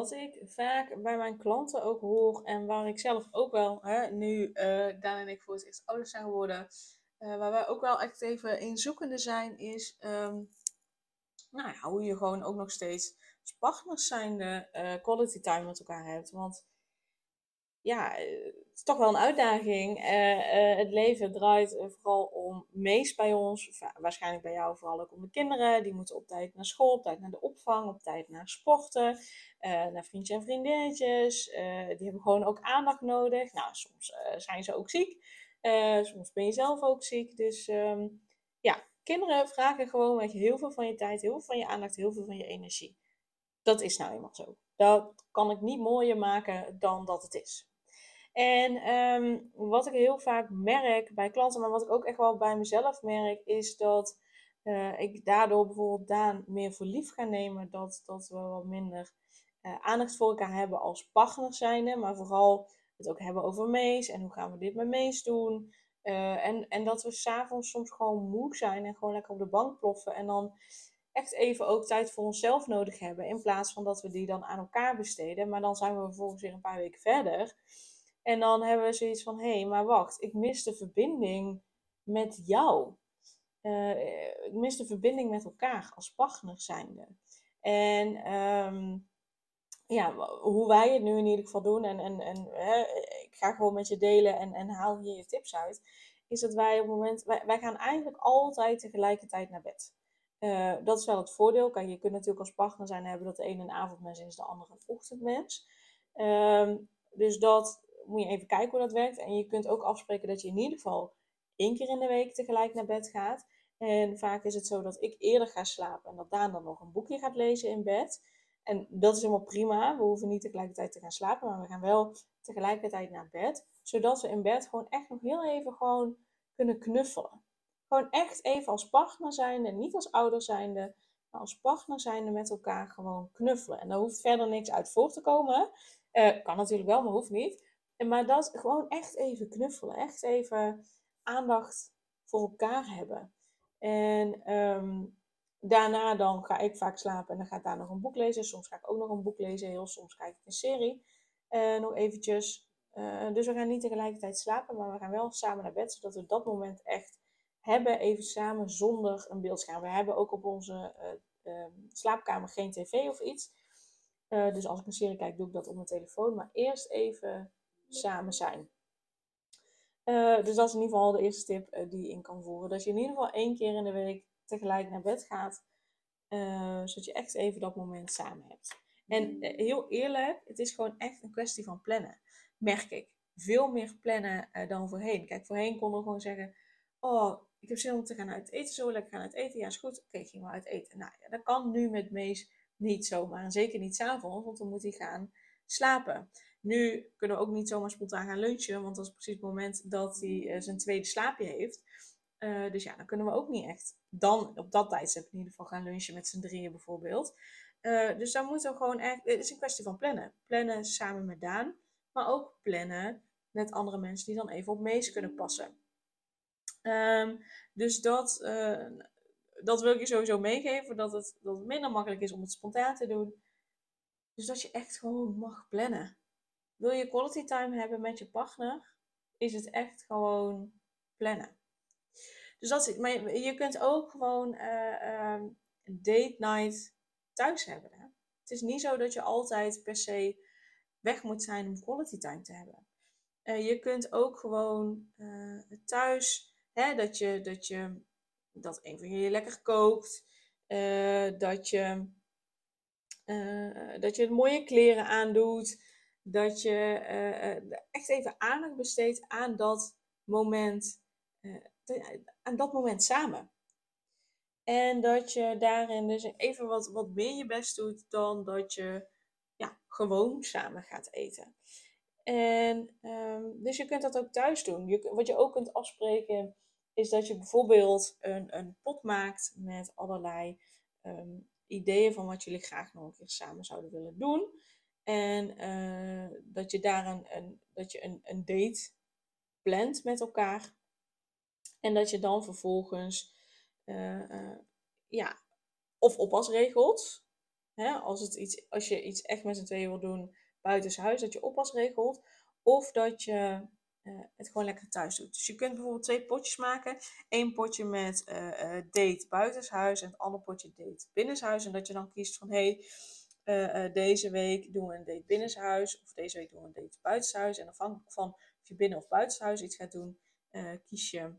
Wat ik vaak bij mijn klanten ook hoor en waar ik zelf ook wel, hè, nu uh, Daan en ik voor het eerst ouders zijn geworden, uh, waar wij ook wel echt even in zoekende zijn, is um, nou ja, hoe je gewoon ook nog steeds als partners zijnde uh, quality time met elkaar hebt. Want ja, is toch wel een uitdaging. Uh, uh, het leven draait vooral om meest bij ons. Waarschijnlijk bij jou vooral ook om de kinderen. Die moeten op tijd naar school, op tijd naar de opvang, op tijd naar sporten. Uh, naar vriendjes en vriendinnetjes. die hebben gewoon ook aandacht nodig. Nou, soms zijn ze ook ziek. soms ben je zelf ook ziek. Dus um, ja, kinderen vragen gewoon heel veel van je tijd, heel veel van je aandacht, heel veel van je energie. Dat is nou eenmaal zo. Dat kan ik niet mooier maken dan dat het is. En um, wat ik heel vaak merk bij klanten, maar wat ik ook echt wel bij mezelf merk, is dat uh, ik daardoor bijvoorbeeld Daan meer voor lief ga nemen. Dat, dat we wat minder uh, aandacht voor elkaar hebben als partner zijnde. Maar vooral het ook hebben over Mees en hoe gaan we dit met Mees doen. Uh, en, en dat we s'avonds soms gewoon moe zijn en gewoon lekker op de bank ploffen. En dan echt even ook tijd voor onszelf nodig hebben. In plaats van dat we die dan aan elkaar besteden. Maar dan zijn we vervolgens weer een paar weken verder. En dan hebben we zoiets van: hé, hey, maar wacht, ik mis de verbinding met jou. Uh, ik mis de verbinding met elkaar als partner zijnde. En um, ja, hoe wij het nu in ieder geval doen, en, en, en ik ga gewoon met je delen en, en haal hier je tips uit, is dat wij op het moment, wij, wij gaan eigenlijk altijd tegelijkertijd naar bed. Uh, dat is wel het voordeel. Kijk, je kunt natuurlijk als partner zijn hebben dat de ene een avondmens is, de andere een ochtendmens. Um, dus dat moet je even kijken hoe dat werkt. En je kunt ook afspreken dat je in ieder geval één keer in de week tegelijk naar bed gaat. En vaak is het zo dat ik eerder ga slapen en dat Daan dan nog een boekje gaat lezen in bed. En dat is helemaal prima. We hoeven niet tegelijkertijd te gaan slapen, maar we gaan wel tegelijkertijd naar bed. Zodat we in bed gewoon echt nog heel even gewoon kunnen knuffelen. Gewoon echt even als partner zijnde, niet als ouder zijnde, maar als partner zijnde met elkaar gewoon knuffelen. En daar hoeft verder niks uit voor te komen. Uh, kan natuurlijk wel, maar hoeft niet. Maar dat gewoon echt even knuffelen. Echt even aandacht voor elkaar hebben. En um, daarna dan ga ik vaak slapen en dan ga ik daar nog een boek lezen. Soms ga ik ook nog een boek lezen. Heel soms kijk ik een serie. Uh, nog eventjes. Uh, dus we gaan niet tegelijkertijd slapen, maar we gaan wel samen naar bed. Zodat we dat moment echt hebben, even samen, zonder een beeldscherm. We hebben ook op onze uh, slaapkamer geen tv of iets. dus als ik een serie kijk, doe ik dat op mijn telefoon. Maar eerst even samen zijn. Uh, dus dat is in ieder geval de eerste tip uh, die je in kan voeren. Dat je in ieder geval één keer in de week tegelijk naar bed gaat. Uh, zodat je echt even dat moment samen hebt. En heel eerlijk, het is gewoon echt een kwestie van plannen. Merk ik. Veel meer plannen dan voorheen. Kijk, voorheen konden we gewoon zeggen: Oh, ik heb zin om te gaan uit eten. Zo lekker gaan uit eten. Ja, is goed. Oké, okay, ging we uit eten. Nou ja, dat kan nu met Mees niet zomaar. En zeker niet s'avonds, want dan moet hij gaan slapen. Nu kunnen we ook niet zomaar spontaan gaan lunchen, want dat is precies het moment dat hij uh, zijn tweede slaapje heeft. Uh, dus ja, dan kunnen we ook niet echt dan op dat tijdstip in ieder geval gaan lunchen met z'n drieën bijvoorbeeld. Uh, dus dan moeten we gewoon echt, het is een kwestie van plannen. Plannen samen met Daan, maar ook plannen met andere mensen die dan even op Mees kunnen passen. Um, dus dat, dat wil ik je sowieso meegeven, dat het, dat het minder makkelijk is om het spontaan te doen. Dus dat je echt gewoon mag plannen. Wil je quality time hebben met je partner, is het echt gewoon plannen. Dus dat is. Maar je, kunt ook gewoon uh, date night thuis hebben. Hè? Het is niet zo dat je altijd per se weg moet zijn om quality time te hebben. Uh, je kunt ook gewoon uh, thuis, hè, dat, je, dat, je, dat een van jullie lekker kookt, dat, je, dat je mooie kleren aandoet, dat je uh, echt even aandacht besteedt aan dat moment, uh, aan dat moment samen. En dat je daarin dus even wat, wat meer je best doet dan dat je ja, gewoon samen gaat eten. En ehm, dus je kunt dat ook thuis doen. Wat je ook kunt afspreken is dat je bijvoorbeeld een, een pot maakt met allerlei ehm, ideeën van wat jullie graag nog een keer samen zouden willen doen. En eh, dat je daar een, een, dat je een, een date plant met elkaar. En dat je dan vervolgens uh, uh, ja, of oppas regelt. Hè, als, het iets, als je iets echt met z'n tweeën wil doen buitenshuis, dat je oppas regelt. Of dat je het gewoon lekker thuis doet. Dus je kunt bijvoorbeeld twee potjes maken. Eén potje met date buitenshuis en het andere potje date binnenshuis. En dat je dan kiest van hey, deze week doen we een date binnenshuis. Of deze week doen we een date buitenshuis. En afhankelijk van of je binnen of buitenshuis iets gaat doen, kies je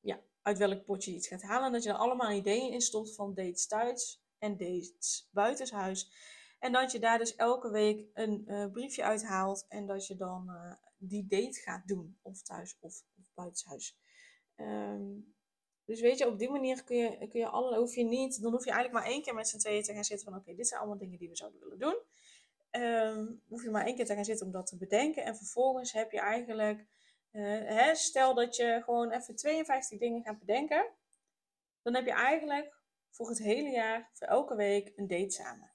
ja, uit welk potje je iets gaat halen. En dat je er allemaal ideeën in stopt van dates thuis en dates buitenshuis. En dat je daar dus elke week een briefje uithaalt en dat je dan die date gaat doen. Of thuis of, of buitenshuis. Um, dus weet je, op die manier kun je, kun je alle, hoef je niet, dan hoef je eigenlijk maar één keer met z'n tweeën te gaan zitten van oké, dit zijn allemaal dingen die we zouden willen doen. Um, hoef je maar één keer te gaan zitten om dat te bedenken. En vervolgens heb je eigenlijk uh, hè, stel dat je gewoon even 52 dingen gaat bedenken. Dan heb je eigenlijk voor het hele jaar, voor elke week, een date samen.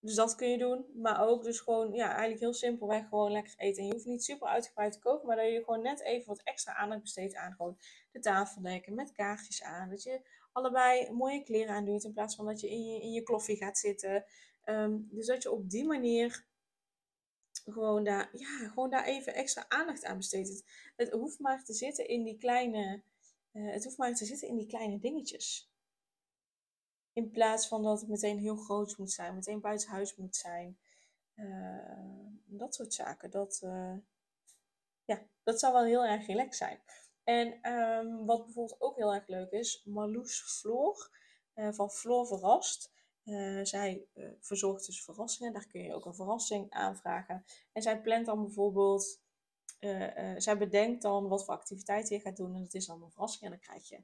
Dus dat kun je doen. Maar ook dus gewoon, ja, eigenlijk heel simpelweg gewoon lekker eten. En je hoeft niet super uitgebreid te koken, maar dat je gewoon net even wat extra aandacht besteedt aan gewoon de tafeldekken met kaartjes aan. Dat je allebei mooie kleren aan doet in plaats van dat je in je, in je kloffie gaat zitten. Um, dus dat je op die manier gewoon daar, ja, gewoon daar even extra aandacht aan besteedt. Het, hoeft maar te zitten in die kleine, uh, het hoeft maar te zitten in die kleine dingetjes. In plaats van dat het meteen heel groot moet zijn, meteen buiten huis moet zijn. Uh, dat soort zaken. Dat, uh, ja, dat zou wel heel erg relaxed zijn. En um, wat bijvoorbeeld ook heel erg leuk is, Marloes Floor van Floor Verrast. Zij verzorgt dus verrassingen. Daar kun je ook een verrassing aanvragen. En zij plant dan bijvoorbeeld, zij bedenkt dan wat voor activiteiten je gaat doen. En dat is dan een verrassing. En dan krijg je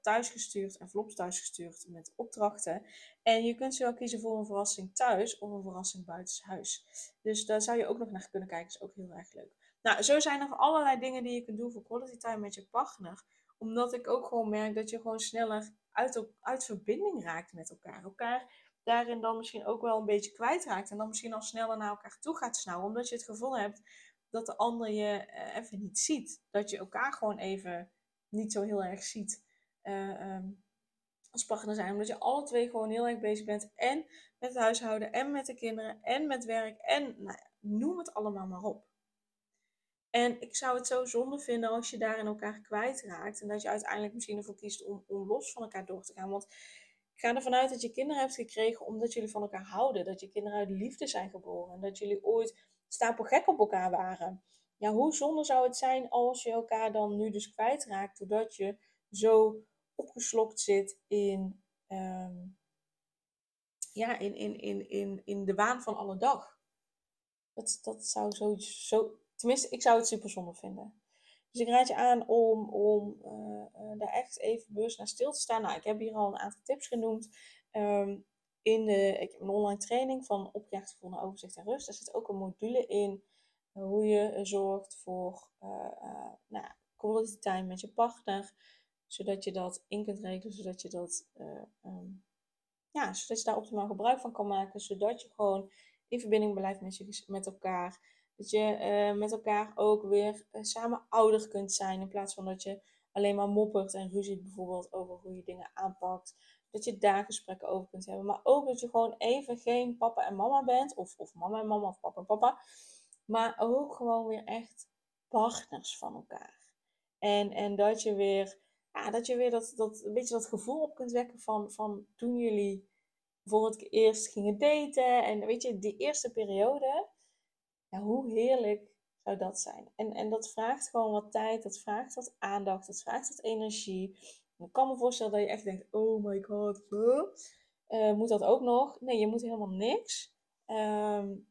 thuisgestuurd en vlops thuisgestuurd met opdrachten. En je kunt zowel kiezen voor een verrassing thuis of een verrassing buitenshuis. Dus daar zou je ook nog naar kunnen kijken. Is ook heel erg leuk. Nou, zo zijn er allerlei dingen die je kunt doen voor quality time met je partner. Omdat ik ook gewoon merk dat je gewoon sneller uit, uit verbinding raakt met elkaar. Elkaar daarin dan misschien ook wel een beetje kwijtraakt. En dan misschien al sneller naar elkaar toe gaat snauwen. Omdat je het gevoel hebt dat de ander je uh, even niet ziet. Dat je elkaar gewoon even niet zo heel erg ziet. Uh, um, als partner zijn. Omdat je alle twee gewoon heel erg bezig bent. En met het huishouden. En met de kinderen. En met werk. En nou noem het allemaal maar op. En ik zou het zo zonde vinden als je daarin elkaar kwijtraakt. En dat je uiteindelijk misschien ervoor kiest om, om los van elkaar door te gaan. Want ga ervan uit dat je kinderen hebt gekregen omdat jullie van elkaar houden. Dat je kinderen uit liefde zijn geboren. En dat jullie ooit stapelgek op elkaar waren. Ja, hoe zonde zou het zijn als je elkaar dan nu dus kwijtraakt. Doordat je zo opgeslokt zit in, um, ja, in, in, in, in, in de waan van alle dag. Dat, dat zou zo, zo, tenminste, ik zou het super zonde vinden. Dus ik raad je aan om, om uh, uh, daar echt even bewust naar stil te staan. Nou, ik heb hier al een aantal tips genoemd. Um, in de, ik heb een online training van opgejaagd gevoel naar overzicht en rust. Daar zit ook een module in uh, hoe je zorgt voor nou, quality time met je partner. Zodat je dat in kunt regelen, zodat je, dat, um, ja, zodat je daar optimaal gebruik van kan maken. Zodat je gewoon in verbinding blijft met, je, met elkaar. Dat je uh, met elkaar ook weer uh, samen ouder kunt zijn. In plaats van dat je alleen maar moppert en ruziet bijvoorbeeld over hoe je dingen aanpakt. Dat je daar gesprekken over kunt hebben. Maar ook dat je gewoon even geen papa en mama bent. Of, of mama en mama of papa en papa. Maar ook gewoon weer echt partners van elkaar. En, en dat je weer, ja, dat, je weer dat, dat, een beetje dat gevoel op kunt wekken van, van toen jullie voor het eerst gingen daten. En weet je, die eerste periode ja, hoe heerlijk zou dat zijn? En, en dat vraagt gewoon wat tijd, dat vraagt wat aandacht, dat vraagt wat energie. En ik kan me voorstellen dat je echt denkt, oh my god, uh, moet dat ook nog? Nee, je moet helemaal niks. Um,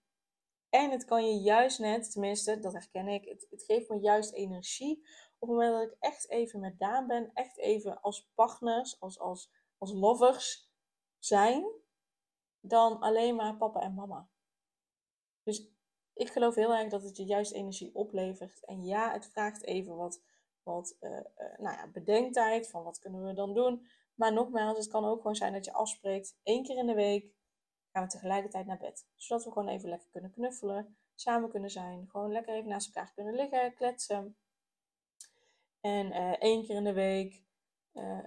en het kan je juist net, tenminste, dat herken ik, het, het geeft me juist energie. Op het moment dat ik echt even met Daan ben, echt even als partners, als, als, als lovers zijn, dan alleen maar papa en mama. Dus ik geloof heel erg dat het je juist energie oplevert. En ja, het vraagt even wat, wat uh, uh, nou ja, bedenktijd van wat kunnen we dan doen. Maar nogmaals, het kan ook gewoon zijn dat je afspreekt één keer in de week gaan we tegelijkertijd naar bed. Zodat we gewoon even lekker kunnen knuffelen, samen kunnen zijn, gewoon lekker even naast elkaar kunnen liggen, kletsen. En uh, één keer in de week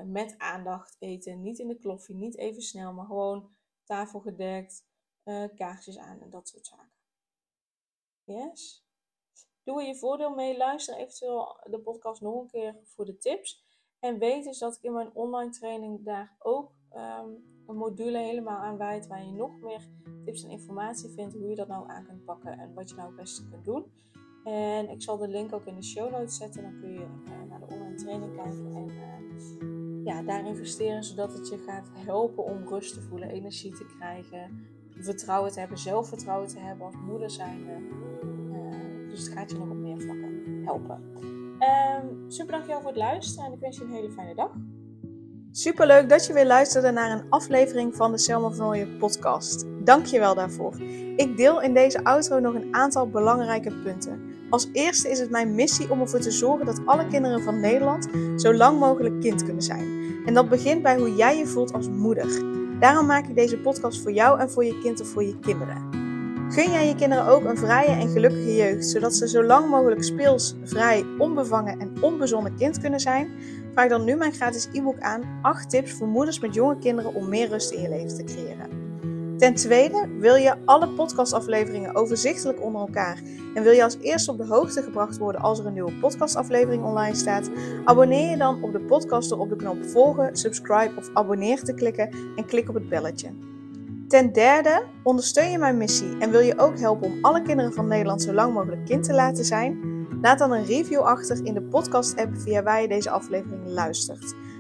met aandacht eten, niet in de kloffie, niet even snel, maar gewoon tafel gedekt, kaarsjes aan en dat soort zaken. Yes. Doe er je voordeel mee. Luister eventueel de podcast nog een keer voor de tips. En weet dus dat ik in mijn online training daar ook ehm, een module helemaal aan wijd. Waar je nog meer tips en informatie vindt. Hoe je dat nou aan kunt pakken en wat je nou het beste kunt doen. En ik zal de link ook in de show notes zetten. Dan kun je uh, naar de online training kijken. En uh, ja, daar investeren zodat het je gaat helpen om rust te voelen, energie te krijgen. Vertrouwen te hebben, zelfvertrouwen te hebben als moeder zijnde. Dus het gaat je nog op meer vlakken helpen. Um, super dankjewel voor het luisteren en ik wens je een hele fijne dag. Super leuk dat je weer luisterde naar een aflevering van de Selma van Ooyen podcast. Dankjewel daarvoor. Ik deel in deze outro nog een aantal belangrijke punten. Als eerste is het mijn missie om ervoor te zorgen dat alle kinderen van Nederland zo lang mogelijk kind kunnen zijn. En dat begint bij hoe jij je voelt als moeder. Daarom maak ik deze podcast voor jou en voor je kind of voor je kinderen. Gun jij je kinderen ook een vrije en gelukkige jeugd, zodat ze zo lang mogelijk speels, vrij, onbevangen en onbezonnen kind kunnen zijn? Vraag dan nu mijn gratis e-book aan 8 tips voor moeders met jonge kinderen om meer rust in je leven te creëren. Ten tweede, wil je alle podcastafleveringen overzichtelijk onder elkaar en wil je als eerste op de hoogte gebracht worden als er een nieuwe podcastaflevering online staat? Abonneer je dan op de podcast door op de knop volgen, subscribe of abonneer te klikken en klik op het belletje. Ten derde, ondersteun je mijn missie en wil je ook helpen om alle kinderen van Nederland zo lang mogelijk kind te laten zijn? Laat dan een review achter in de podcast-app via waar je deze aflevering luistert.